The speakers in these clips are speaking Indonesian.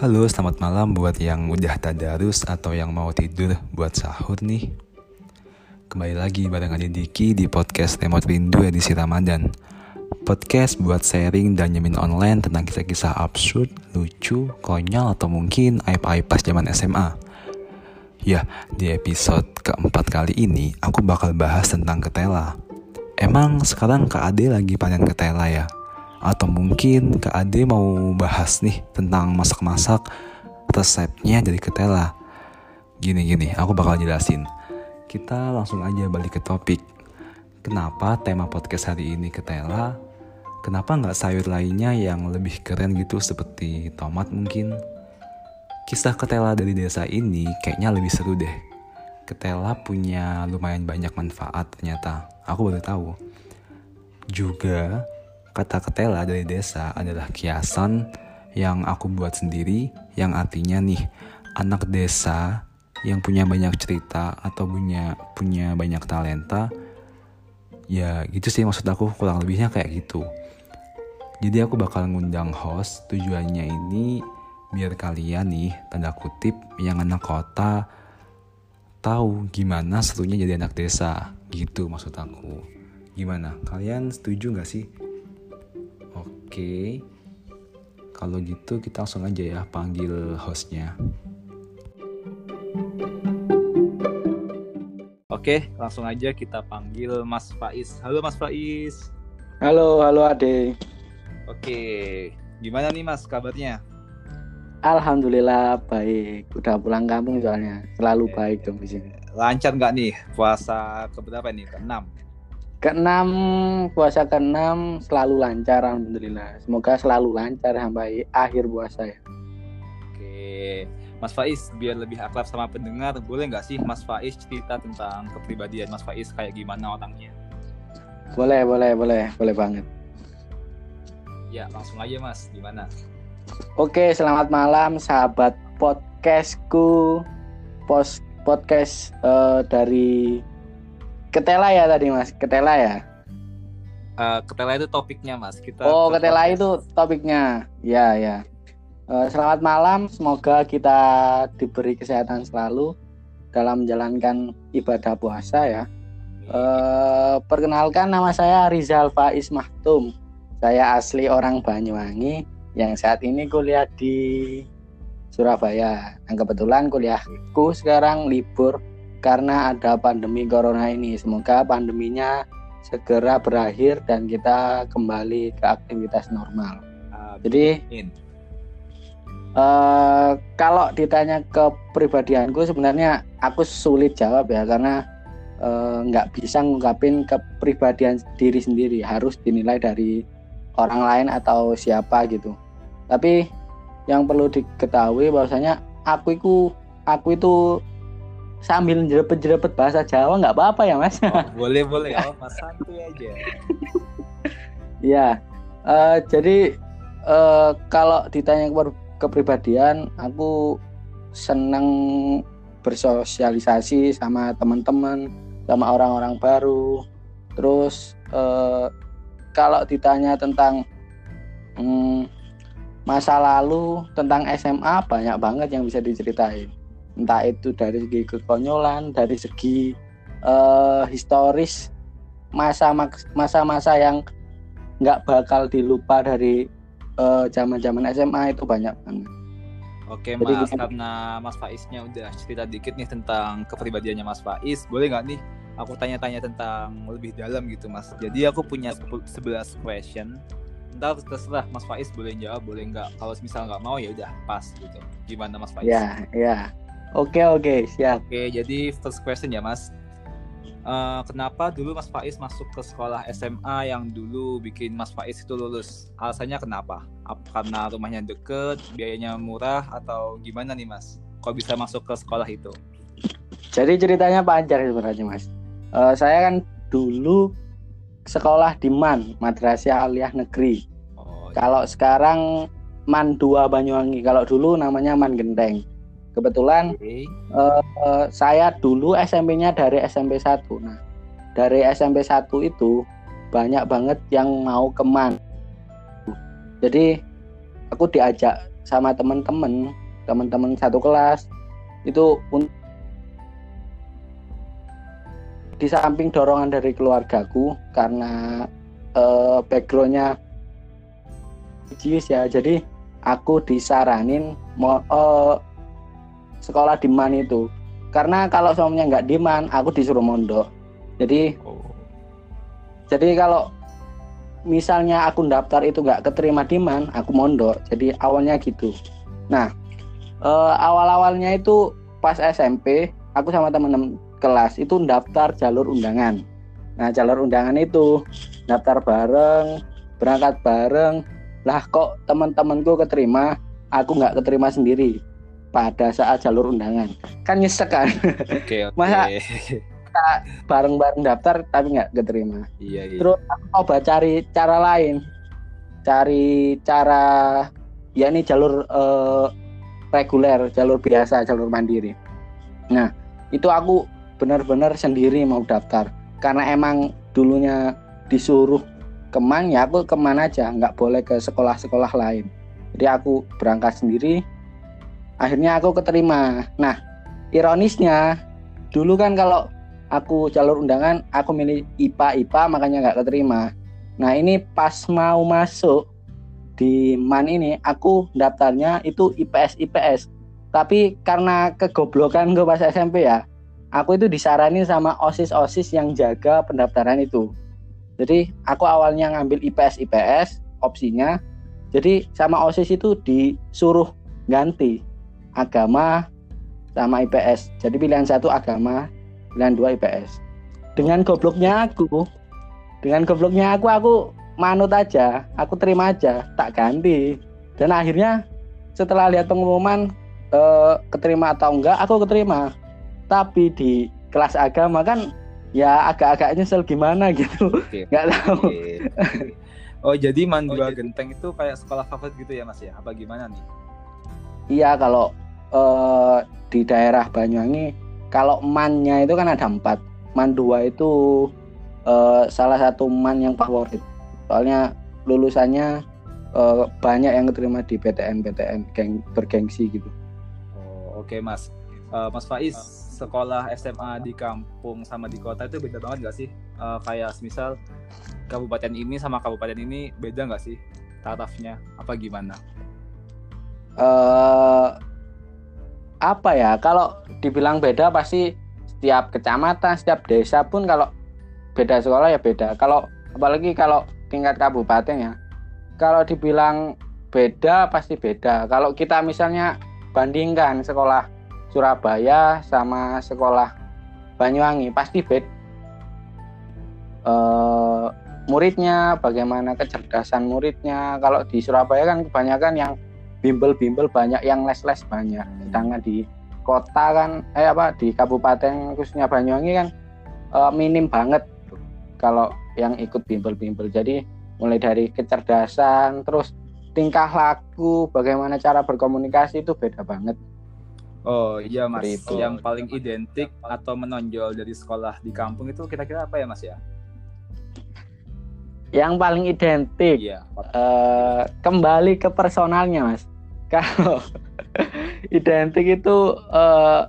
Halo, selamat malam buat yang udah tadarus atau yang mau tidur buat sahur nih. Kembali lagi bareng Adi Diki di podcast Remote Rindu edisi Ramadan. Podcast buat sharing dan nyemin online tentang kisah-kisah absurd, lucu, konyol, atau mungkin aib-aib pas zaman SMA. Ya, di episode keempat kali ini aku bakal bahas tentang ketela. Emang sekarang Kak Ade lagi panen ketela ya? Atau mungkin Kak Ade mau bahas nih tentang masak-masak resepnya dari ketela. Gini-gini, aku bakal jelasin. Kita langsung aja balik ke topik. Kenapa tema podcast hari ini ketela? Kenapa nggak sayur lainnya yang lebih keren gitu seperti tomat mungkin? Kisah ketela dari desa ini kayaknya lebih seru deh. Ketela punya lumayan banyak manfaat ternyata. Aku baru tahu. Juga kata ketela dari desa adalah kiasan yang aku buat sendiri yang artinya nih anak desa yang punya banyak cerita atau punya punya banyak talenta ya gitu sih maksud aku kurang lebihnya kayak gitu. Jadi aku bakal ngundang host tujuannya ini biar kalian nih tanda kutip yang anak kota tahu gimana serunya jadi anak desa. Gitu maksud aku. Gimana? Kalian setuju nggak sih oke kalau gitu kita langsung aja ya panggil hostnya Oke, langsung aja kita panggil Mas Faiz. Halo Mas Faiz. Halo, halo Ade. Oke, gimana nih Mas kabarnya? Alhamdulillah baik. Udah pulang kampung soalnya. Selalu Oke. baik dong di sini. Lancar nggak nih puasa keberapa nih? Keenam. Keenam puasa keenam selalu lancar alhamdulillah. Semoga selalu lancar sampai akhir puasa ya. Oke, Mas Faiz biar lebih akrab sama pendengar, boleh nggak sih Mas Faiz cerita tentang kepribadian Mas Faiz kayak gimana orangnya? Boleh, boleh, boleh, boleh banget. Ya, langsung aja Mas, gimana? Oke, selamat malam sahabat podcastku. Pos podcast eh, dari Ketela ya tadi Mas, Ketela ya. Eh, ketela itu topiknya Mas. Kita Oh, ke ketela podcast. itu topiknya. Ya, ya. Eh, selamat malam, semoga kita diberi kesehatan selalu dalam menjalankan ibadah puasa ya. Eh, perkenalkan nama saya Rizal Faiz Mahtum. Saya asli orang Banyuwangi yang saat ini kuliah di Surabaya. Yang kebetulan kuliahku sekarang libur karena ada pandemi corona ini. Semoga pandeminya segera berakhir dan kita kembali ke aktivitas normal. Amin. Jadi eh kalau ditanya kepribadianku sebenarnya aku sulit jawab ya karena eh, nggak bisa ngungkapin kepribadian diri sendiri harus dinilai dari orang lain atau siapa gitu. Tapi yang perlu diketahui bahwasanya aku itu aku itu sambil jerepet-jerepet bahasa Jawa nggak apa-apa ya mas? Oh, boleh boleh, oh, Mas santuy aja. Ya, eh, jadi eh, kalau ditanya keper- kepribadian, aku senang bersosialisasi sama teman-teman, sama orang-orang baru. Terus eh, kalau ditanya tentang hmm, masa lalu, tentang SMA banyak banget yang bisa diceritain. Entah itu dari segi kekonyolan, dari segi eh, historis masa masa-masa yang nggak bakal dilupa dari eh, zaman-zaman SMA itu banyak banget. Oke Jadi Mas, gini. karena Mas Faiznya udah cerita dikit nih tentang kepribadiannya Mas Faiz, boleh nggak nih aku tanya-tanya tentang lebih dalam gitu Mas. Jadi aku punya 10 11 question. Ntar terserah Mas Faiz boleh jawab, boleh nggak. Kalau misal nggak mau ya udah pas gitu. Gimana Mas Faiz? Ya, ya. Oke, oke, siap. Oke, jadi first question ya Mas. Eh, kenapa dulu Mas Faiz masuk ke sekolah SMA yang dulu bikin Mas Faiz itu lulus? Alasannya kenapa? Apa karena rumahnya deket, biayanya murah, atau gimana nih Mas? Kok bisa masuk ke sekolah itu? Jadi ceritanya panjang sebenarnya, Mas. Eh, saya kan dulu sekolah di MAN, Madrasah Aliyah Negeri. Oh, Kalau sekarang MAN 2 Banyuwangi. Kalau dulu namanya MAN Genteng. Kebetulan oke. Eh, saya dulu SMP-nya dari SMP 1. Nah, dari SMP 1 itu banyak banget yang mau ke MAN. Jadi aku diajak sama teman-teman teman-teman satu kelas itu di samping dorongan dari keluargaku karena uh, backgroundnya religius ya jadi aku disaranin mau uh, sekolah di man itu. Karena kalau suaminya nggak di man aku disuruh mondok. Jadi oh. jadi kalau misalnya aku daftar itu nggak keterima di man aku mondok. Jadi awalnya gitu. Nah uh, awal-awalnya itu pas SMP aku sama teman-teman kelas itu daftar jalur undangan. Nah jalur undangan itu daftar bareng berangkat bareng. Lah kok teman-temanku keterima aku nggak keterima sendiri pada saat jalur undangan kan nyesek kan okay, okay. masa kita bareng-bareng daftar tapi nggak keterima. Iya, iya. Terus aku coba cari cara lain, cari cara ya ini jalur uh, reguler, jalur biasa, jalur mandiri. Nah itu aku benar-benar sendiri mau daftar karena emang dulunya disuruh ke mana ya aku ke mana aja nggak boleh ke sekolah-sekolah lain jadi aku berangkat sendiri akhirnya aku keterima. Nah ironisnya dulu kan kalau aku jalur undangan aku milih IPA IPA makanya nggak keterima. Nah ini pas mau masuk di MAN ini aku daftarnya itu IPS IPS tapi karena kegoblokan gue pas SMP ya aku itu disaranin sama osis osis yang jaga pendaftaran itu. Jadi aku awalnya ngambil IPS IPS opsinya. Jadi sama osis itu disuruh ganti agama sama IPS jadi pilihan satu agama pilihan dua IPS dengan gobloknya aku dengan gobloknya aku aku manut aja aku terima aja tak ganti. Dan akhirnya setelah lihat pengumuman eh, keterima atau enggak aku keterima. Tapi di kelas agama kan ya agak-agak nyesel gimana gitu. Nggak tahu. Oh jadi Mandua oh, Genteng itu kayak sekolah favorit gitu ya mas ya? Apa gimana nih? Iya kalau eh, di daerah Banyuwangi kalau mannya itu kan ada empat. Man dua itu uh, salah satu man yang favorit. Soalnya lulusannya uh, banyak yang keterima di PTN PTN geng bergengsi gitu. Oh oke okay, mas. Uh, mas Faiz sekolah SMA di kampung sama di kota itu beda banget gak sih? Uh, kayak misal kabupaten ini sama kabupaten ini beda nggak sih tarafnya apa gimana? Uh, apa ya kalau dibilang beda pasti setiap kecamatan setiap desa pun kalau beda sekolah ya beda. Kalau apalagi kalau tingkat kabupaten ya. Kalau dibilang beda pasti beda. Kalau kita misalnya bandingkan sekolah Surabaya sama sekolah Banyuwangi pasti beda e, muridnya bagaimana kecerdasan muridnya. Kalau di Surabaya kan kebanyakan yang bimbel-bimbel banyak yang les-les banyak. Sedangkan di kota kan eh apa di kabupaten khususnya Banyuwangi kan uh, minim banget. Kalau yang ikut bimbel-bimbel. Jadi mulai dari kecerdasan terus tingkah laku bagaimana cara berkomunikasi itu beda banget. Oh iya mas, itu. yang paling identik atau menonjol dari sekolah di kampung itu kira-kira apa ya mas ya? Yang paling identik, iya. uh, kembali ke personalnya mas kalau identik itu uh,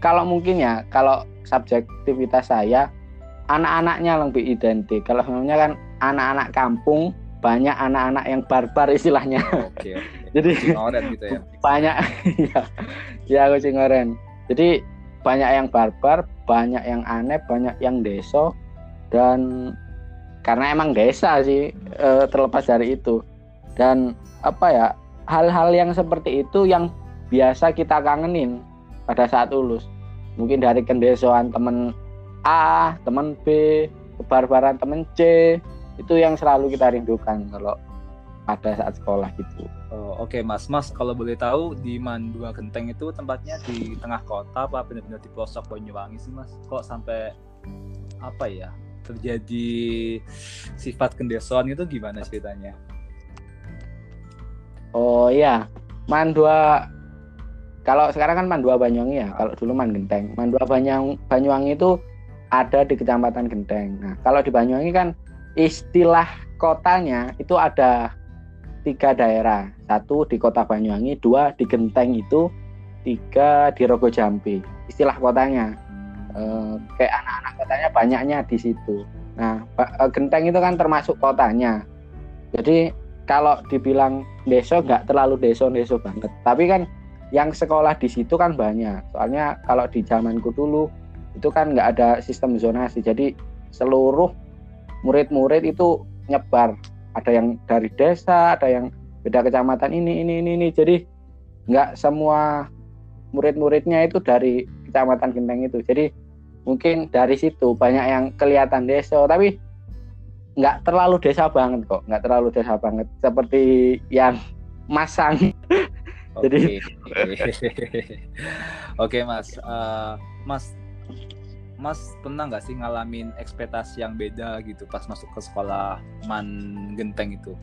kalau mungkin ya kalau subjektivitas saya anak-anaknya lebih identik. Kalau sebenarnya kan anak-anak kampung banyak anak-anak yang barbar istilahnya. Oke, oke. jadi gitu ya. banyak ya ya kucing oren jadi banyak yang barbar banyak yang aneh banyak yang deso dan karena emang desa sih eh, terlepas dari itu. Dan apa ya hal-hal yang seperti itu yang biasa kita kangenin pada saat lulus mungkin dari kendesoan temen A temen B kebarbaran temen C itu yang selalu kita rindukan kalau pada saat sekolah gitu. Oh, Oke okay, Mas, Mas kalau boleh tahu di Mandua Genteng itu tempatnya di tengah kota apa benar-benar di pelosok Banyuwangi sih Mas? Kok sampai apa ya terjadi sifat kendesoan itu gimana ceritanya? Oh iya, Mandua kalau sekarang kan Mandua Banyuwangi ya. Kalau dulu Man Genteng. Mandua Banyuwangi, Banyuwangi itu ada di Kecamatan Genteng. Nah, kalau di Banyuwangi kan istilah kotanya itu ada tiga daerah satu di kota Banyuwangi dua di Genteng itu tiga di Rogo Jambi istilah kotanya e, kayak anak-anak kotanya banyaknya di situ nah eh, Genteng itu kan termasuk kotanya jadi kalau dibilang deso nggak terlalu deso-deso banget. Tapi kan yang sekolah di situ kan banyak. Soalnya kalau di zamanku dulu itu kan nggak ada sistem zonasi. Jadi seluruh murid-murid itu nyebar. Ada yang dari desa ada yang beda kecamatan ini ini ini ini. Jadi nggak semua murid-muridnya itu dari kecamatan Genteng itu. Jadi mungkin dari situ banyak yang kelihatan desa tapi nggak terlalu desa banget kok nggak terlalu desa banget. Seperti yang masang. Jadi oke okay, mas. Uh, mas mas pernah nggak sih ngalamin ekspektasi yang beda gitu pas masuk ke sekolah man genteng itu?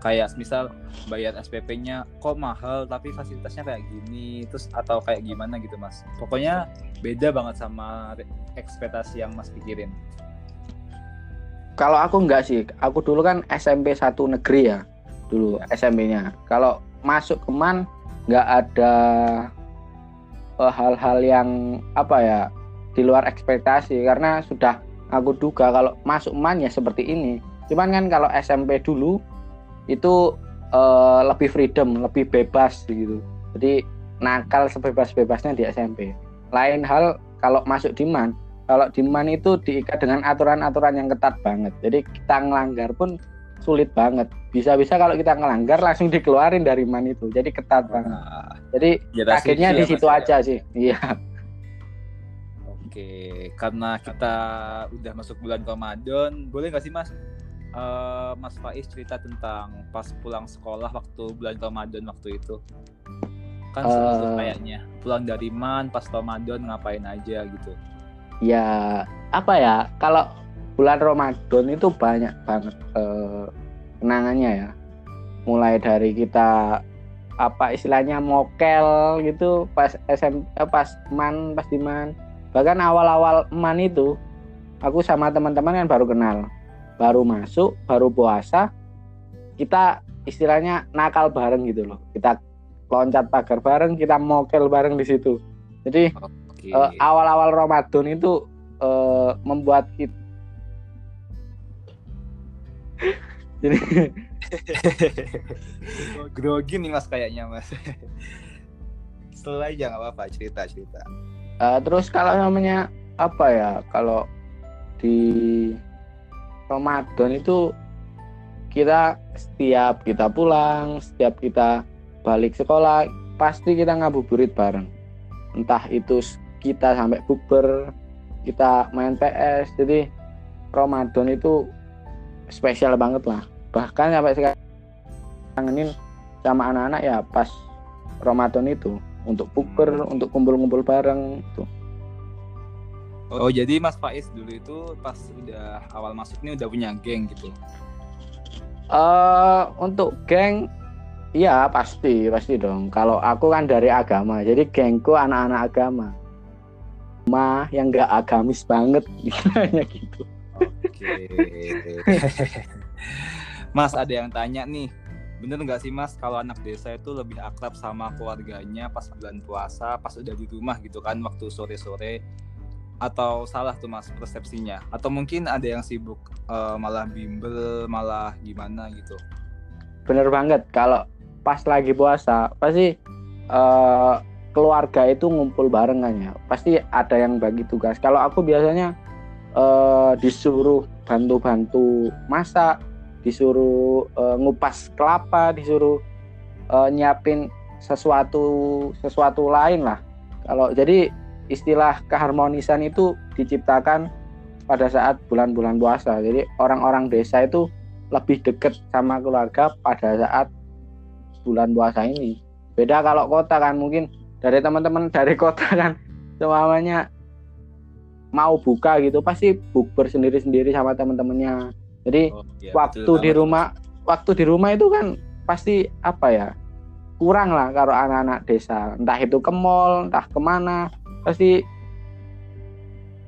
Kayak misal bayar SPP-nya kok mahal tapi fasilitasnya kayak gini terus atau kayak gimana gitu mas? Pokoknya beda banget sama ekspektasi yang mas pikirin kalau aku enggak sih, aku dulu kan SMP satu negeri ya, dulu ya. SMP-nya. Kalau masuk ke MAN nggak ada eh, hal-hal uh, yang apa ya di luar ekspektasi karena sudah aku duga kalau masuk MAN ya seperti ini. Cuman kan kalau SMP dulu itu uh, lebih freedom, lebih bebas gitu. Jadi nakal sebebas-bebasnya di SMP. Lain hal kalau masuk di MAN, kalau di man itu diikat dengan aturan-aturan yang ketat banget. Jadi kita ngelanggar pun sulit banget. Bisa-bisa kalau kita ngelanggar langsung dikeluarin dari man itu. Jadi ketat banget. Jadi ya, akhirnya di situ ya. aja sih. Iya. Oke karena kita udah masuk bulan Ramadan boleh nggak sih mas? Uh, Mas Faiz cerita tentang pas pulang sekolah waktu bulan Ramadan waktu itu. Kan uh, kayaknya. Pulang dari man pas Ramadan ngapain aja gitu ya apa ya kalau bulan Ramadan itu banyak banget eh, kenangannya ya. Mulai dari kita apa istilahnya mokel gitu pas SM eh, pas man pas di man. Bahkan awal-awal man itu aku sama teman-teman kan baru kenal. Baru masuk baru puasa kita istilahnya nakal bareng gitu loh. Kita loncat pagar bareng kita mokel bareng di situ. Jadi okay. uh, eh, awal-awal Ramadan itu uh, membuat kita jadi grogi nih mas kayaknya mas. Setelah aja nggak apa-apa cerita cerita. Uh, terus kalau namanya apa ya kalau di Ramadan itu kita setiap kita pulang setiap kita balik sekolah pasti kita ngabuburit bareng. Entah itu kita sampai buber kita main PS jadi Ramadan itu spesial banget lah bahkan sampai sekarang kangenin sama anak-anak ya pas Ramadan itu untuk buber hmm. untuk kumpul-kumpul bareng itu Oh jadi Mas Faiz dulu itu pas udah awal masuk ini udah punya geng gitu? Uh, untuk geng Iya pasti pasti dong. Kalau aku kan dari agama, jadi gengku anak-anak agama. Ma yang gak agamis banget, hanya gitu. Oke. mas ada yang tanya nih, bener nggak sih mas kalau anak desa itu lebih akrab sama keluarganya pas bulan puasa, pas udah di rumah gitu kan waktu sore-sore? Atau salah tuh mas persepsinya? Atau mungkin ada yang sibuk uh, malah bimbel, malah gimana gitu? Bener banget kalau pas lagi puasa pasti uh, keluarga itu ngumpul barengan ya. Pasti ada yang bagi tugas. Kalau aku biasanya uh, disuruh bantu-bantu masak disuruh uh, ngupas kelapa disuruh uh, nyiapin sesuatu sesuatu lain lah. Kalau jadi istilah keharmonisan itu diciptakan pada saat bulan-bulan puasa. Jadi orang-orang desa itu lebih dekat sama keluarga pada saat bulan puasa ini. Beda kalau kota kan mungkin dari teman-teman dari kota kan semuanya mau buka gitu pasti bukber sendiri-sendiri sama teman-temannya. Jadi oh, ya, waktu di rumah waktu di rumah itu kan pasti apa ya kurang lah kalau anak-anak desa. Entah itu ke mall entah ke mana pasti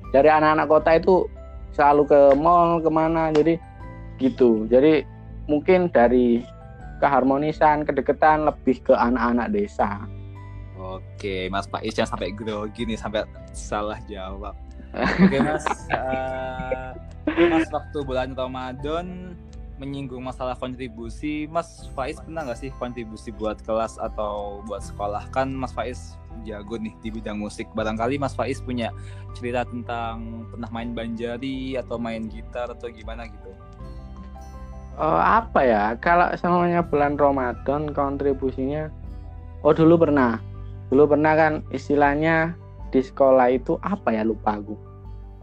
dari anak-anak kota itu selalu ke mall ke mana jadi gitu. Jadi mungkin dari keharmonisan kedekatan lebih ke anak-anak desa Oke, Mas Faiz jangan sampai grogi nih sampai salah jawab. Oke, Mas. uh, mas waktu bulan Ramadan menyinggung masalah kontribusi, Mas Faiz pernah nggak sih kontribusi buat kelas atau buat sekolah? Kan Mas Faiz jago nih di bidang musik. Barangkali Mas Faiz punya cerita tentang pernah main banjari atau main gitar atau gimana gitu? Oh, apa ya? Kalau semuanya bulan Ramadan kontribusinya, oh dulu pernah dulu pernah kan istilahnya di sekolah itu apa ya lupa aku.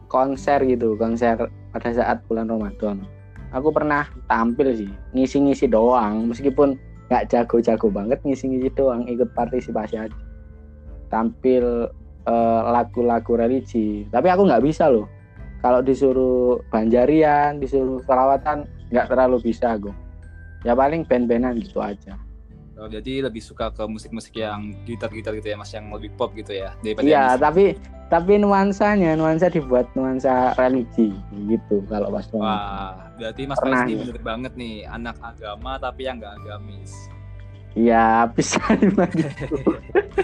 Konser gitu konser pada saat bulan Ramadan. Aku pernah tampil sih ngisi-ngisi doang. Meskipun nggak jago-jago banget ngisi-ngisi doang ikut partisipasi aja. Tampil eh, lagu-lagu religi. Tapi aku nggak bisa loh. Kalau disuruh banjarian disuruh perawatan nggak terlalu bisa aku. Ya paling band-bandan gitu aja Oh, jadi lebih suka ke musik-musik yang gitar-gitar gitu ya mas yang lebih pop gitu ya daripada Iya, tapi tapi nuansanya nuansa dibuat nuansa religi gitu kalau pas Wah, berarti Mas Pernah, ini bener banget nih anak agama tapi yang nggak agamis. Iya, bisa gitu.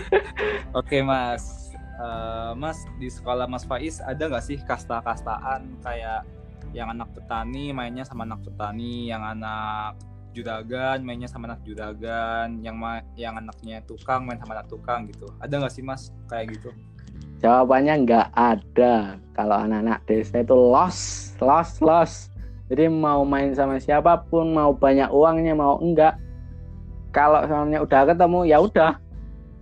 Oke, Mas. Uh, mas di sekolah Mas Faiz ada nggak sih kasta-kastaan kayak yang anak petani mainnya sama anak petani, yang anak juragan mainnya sama anak juragan yang ma yang anaknya tukang main sama anak tukang gitu. Ada nggak sih mas kayak gitu? Jawabannya nggak ada. Kalau anak-anak desa itu los los los jadi mau main sama siapa pun mau banyak uangnya mau enggak. Kalau soalnya udah ketemu ya udah.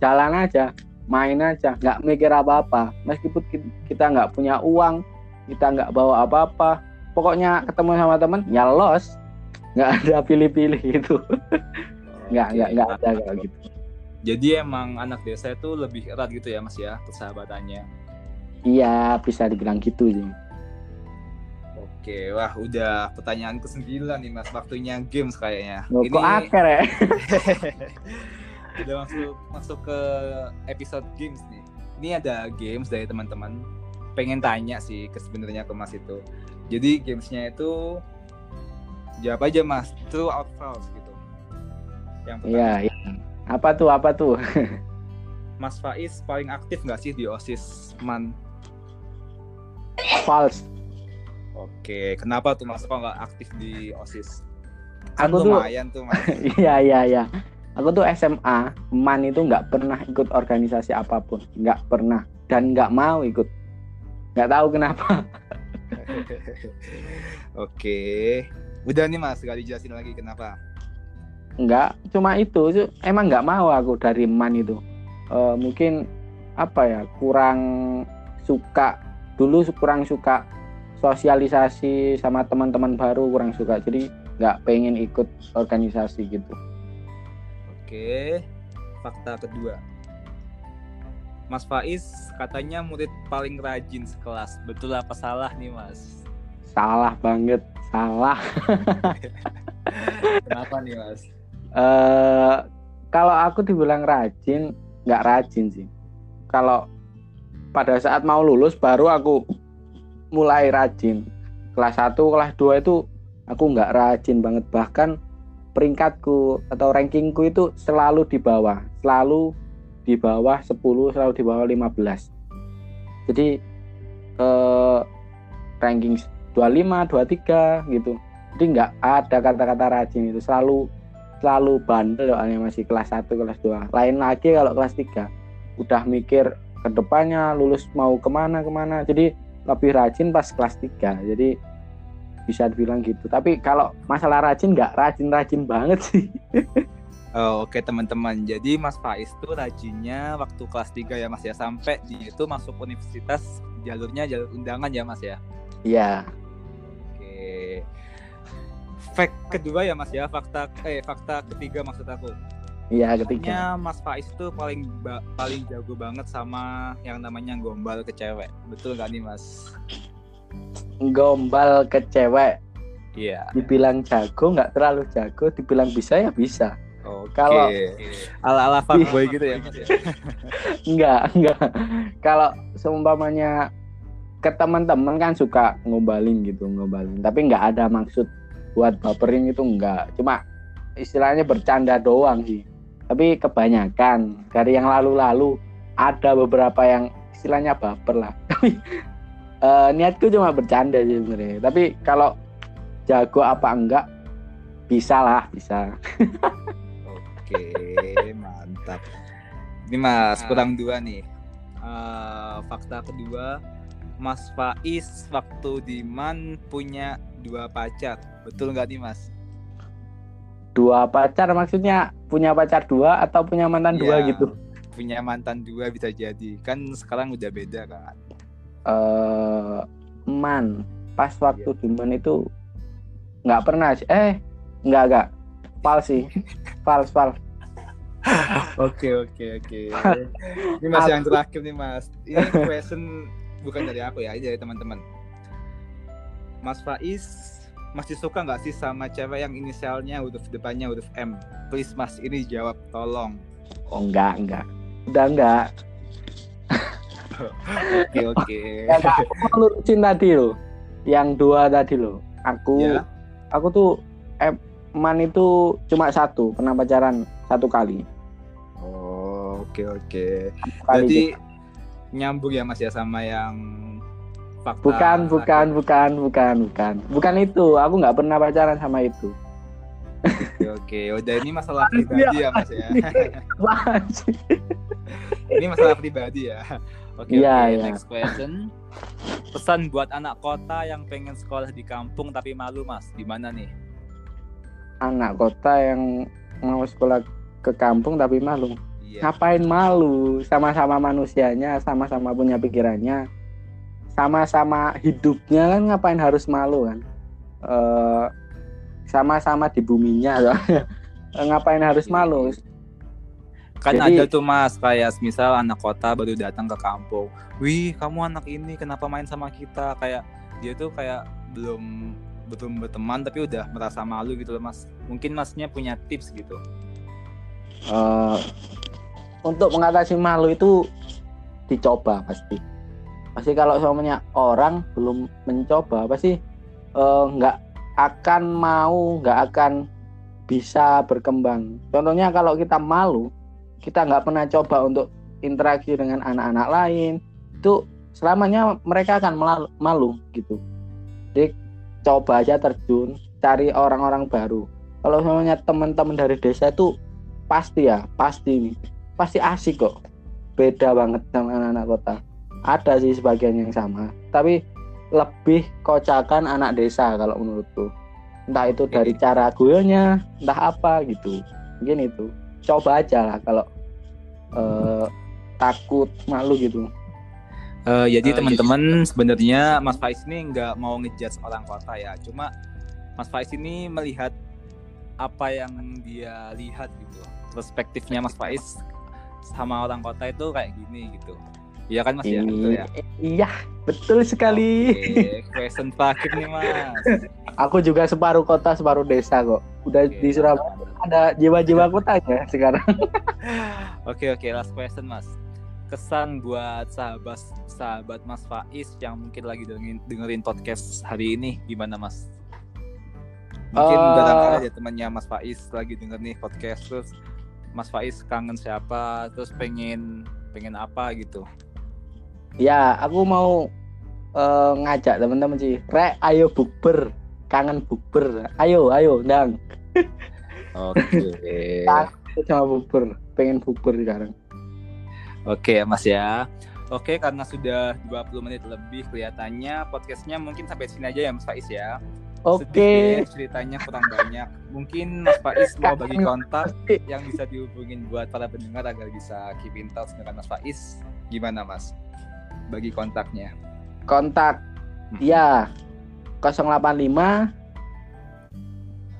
Jalan aja main aja nggak mikir apa-apa. Meskipun kita nggak punya uang kita nggak bawa apa-apa. Pokoknya ketemu sama temen ya los nggak ada pilih-pilih gitu nggak nggak nggak ada kayak gitu jadi emang anak desa itu lebih erat gitu ya mas ya persahabatannya iya bisa dibilang gitu sih Oke, wah udah pertanyaan ke sembilan nih mas, waktunya games kayaknya. Loh, Ini kok akhir ya? udah masuk masuk ke episode games nih. Ini ada games dari teman-teman. Pengen tanya sih ke sebenarnya ke mas itu. Jadi gamesnya itu jawab aja mas. True or false gitu. Yang pertama. Iya, iya. apa tuh apa tuh? Mas Faiz paling aktif nggak sih di osis man? False. Oke kenapa tuh mas? Kok nggak aktif di osis? Kan aku lumayan tuh, tuh mas. Iya iya iya. Aku tuh SMA man itu nggak pernah ikut organisasi apa pun. Nggak pernah. Dan nggak mau ikut. Nggak tahu kenapa. Oke Udah nih mas, gak dijelasin lagi kenapa? Enggak, cuma itu, emang nggak mau aku dari man itu. Uh, mungkin apa ya, kurang suka dulu kurang suka sosialisasi sama teman-teman baru kurang suka. Jadi nggak pengen ikut organisasi gitu. Oke fakta kedua. Mas Faiz katanya murid paling rajin sekelas. Betul apa salah nih Mas? Salah banget salah. Kenapa nih mas? Uh, kalau aku dibilang rajin nggak rajin sih. Kalau pada saat mau lulus baru aku mulai rajin. Kelas 1 kelas 2 itu aku nggak rajin banget. Bahkan peringkatku atau rankingku itu selalu di bawah. Selalu di bawah 10 selalu di bawah 15 jadi eh, ranking 25 23 gitu. Jadi nggak ada kata-kata rajin itu. Selalu selalu bandel soalnya masih kelas 1 kelas 2 lain lagi kalau kelas 3 udah mikir ke depannya lulus mau ke mana ke mana. Jadi lebih rajin pas kelas 3 jadi bisa dibilang gitu. Tapi kalau masalah rajin nggak rajin-rajin banget sih. Oh, Oke okay, teman-teman, jadi Mas Faiz tuh rajinnya waktu kelas 3 ya Mas ya. Sampai di itu masuk universitas jalurnya jalur undangan ya Mas ya? Iya fact kedua ya mas ya. Fakta eh fakta ketiga maksud aku. Iya ketiga. Mas Faiz tuh paling ba paling jago banget sama yang namanya gombal ke cewek. Betul gak nih mas? Gombal ke cewek. Iya. Dibilang jago nggak terlalu jago. Dibilang bisa ya bisa. Oke. Kalau ala ala fuckboy gitu ya mas ya? enggak enggak kalau seumpamanya ke teman-teman kan suka ngombalin gitu ngombalin tapi nggak ada maksud buat baperin itu enggak cuma istilahnya bercanda doang sih. Tapi kebanyakan dari yang lalu-lalu ada beberapa yang istilahnya baper lah. Tapi uh, niatku cuma bercanda sih sebenarnya. Tapi kalau jago apa enggak bisa lah bisa. Oke mantap. Ini mas nah. kurang dua nih. Uh, fakta kedua Mas Faiz waktu di Man punya dua pacar. Betul nggak nih mas? Dua pacar maksudnya punya pacar dua atau punya mantan ya, dua iya, gitu? punya mantan dua bisa jadi. Kan sekarang udah beda kan? Eh uh, man pas waktu ya. di man itu nggak pernah eh nggak nggak. Fals sih. Fals fals oke oke oke. Ini mas yang terakhir nih mas. Ini question bukan dari aku ya dari teman-teman Mas Faiz masih suka nggak sih sama cewek yang inisialnya huruf depannya huruf M? Please mas, ini jawab, tolong. Oh enggak, enggak. Udah enggak. Oke oke. Aku mau lurusin tadi loh, yang dua tadi loh. Aku, ya. aku tuh man itu cuma satu, pernah pacaran satu kali. Oh oke okay, oke. Okay. Jadi nyambung ya mas ya sama yang fakta bukan bukan bukan bukan bukan. Bukan itu. Aku nggak pernah pacaran sama itu. Oke, oke. Udah ini masalah pribadi ya mas ya. Ini masalah pribadi ya. Oke ya, oke. ya. next question. Pesan buat anak kota yang pengen sekolah di kampung tapi malu mas. Di mana nih? Anak kota yang mau sekolah ke kampung tapi malu iya. ngapain malu sama-sama manusianya sama-sama punya pikirannya? Sama-sama hidupnya kan ngapain harus malu kan? Uh, sama-sama di buminya ngapain harus malu? kan Jadi, ada tuh mas kayak misal anak kota baru datang ke kampung wih kamu anak ini kenapa main sama kita? Kayak dia tuh kayak belum betul berteman tapi udah merasa malu gitu loh mas. Mungkin masnya punya tips gitu. Uh, untuk mengatasi malu itu dicoba pasti. Pasti kalau semuanya orang belum mencoba pasti uh, nggak akan mau nggak akan bisa berkembang. Contohnya kalau kita malu kita nggak pernah coba untuk interaksi dengan anak-anak lain itu selamanya mereka akan malu, malu gitu. Jadi coba aja terjun cari orang-orang baru. Kalau semuanya teman-teman dari desa itu pasti ya pasti nih pasti asik kok. Beda banget sama anak-anak kota. Ada sih sebagian yang sama. Tapi lebih kocakan anak desa kalau menurutku. Entah itu dari cara guyonya entah apa gitu. Mungkin itu. Coba aja lah kalau uh, takut malu gitu. Uh, jadi uh, teman-teman sebenarnya Mas Faiz ini nggak mau ngejudge orang kota ya. Cuma Mas Faiz ini melihat apa yang dia lihat gitu. Perspektifnya Mas Faiz sama orang kota itu kayak gini gitu Iya kan Mas ya? Betul ya? Iya, betul sekali. Oke, question terakhir nih Mas. Aku juga separuh kota, separuh desa kok. Udah Oke, di Surabaya ada jiwa-jiwa kotanya sekarang. Oke, oke, last question Mas. Kesan buat sahabat sahabat Mas Faiz yang mungkin lagi dengerin, dengerin podcast hari ini gimana Mas? Mungkin uh, barangkali ada temannya Mas Faiz lagi denger nih podcast terus Mas Faiz kangen siapa terus pengen pengen apa gitu? Ya aku mau uh, ngajak teman-teman sih. Rek ayo bukber. Kangen bukber. Ayo ayo ndang. Oke. Okay. sama bukber. Pengen bukber sekarang. Oke okay, mas ya. Oke, karena sudah 20 menit lebih kelihatannya podcastnya mungkin sampai sini aja ya Mas Faiz ya. Oke. Okay. ceritanya kurang banyak. Mungkin Mas Faiz mau bagi kontak yang bisa dihubungin buat para pendengar agar bisa keep in touch dengan Mas Faiz. Gimana Mas? bagi kontaknya? Kontak hmm. ya 085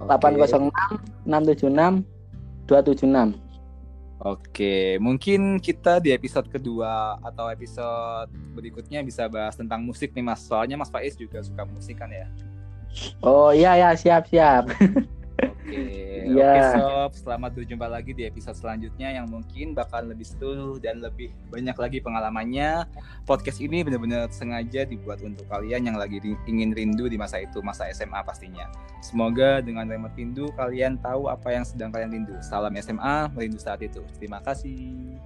okay. 806 676 276. Oke, mungkin kita di episode kedua atau episode berikutnya bisa bahas tentang musik nih Mas. Soalnya Mas Faiz juga suka musik kan ya? Oh iya ya, siap siap. Oke, yeah. oke sob, selamat berjumpa lagi di episode selanjutnya yang mungkin bakal lebih seru dan lebih banyak lagi pengalamannya. Podcast ini benar-benar sengaja dibuat untuk kalian yang lagi ingin rindu di masa itu, masa SMA pastinya. Semoga dengan remote rindu kalian tahu apa yang sedang kalian rindu. Salam SMA, merindu saat itu. Terima kasih.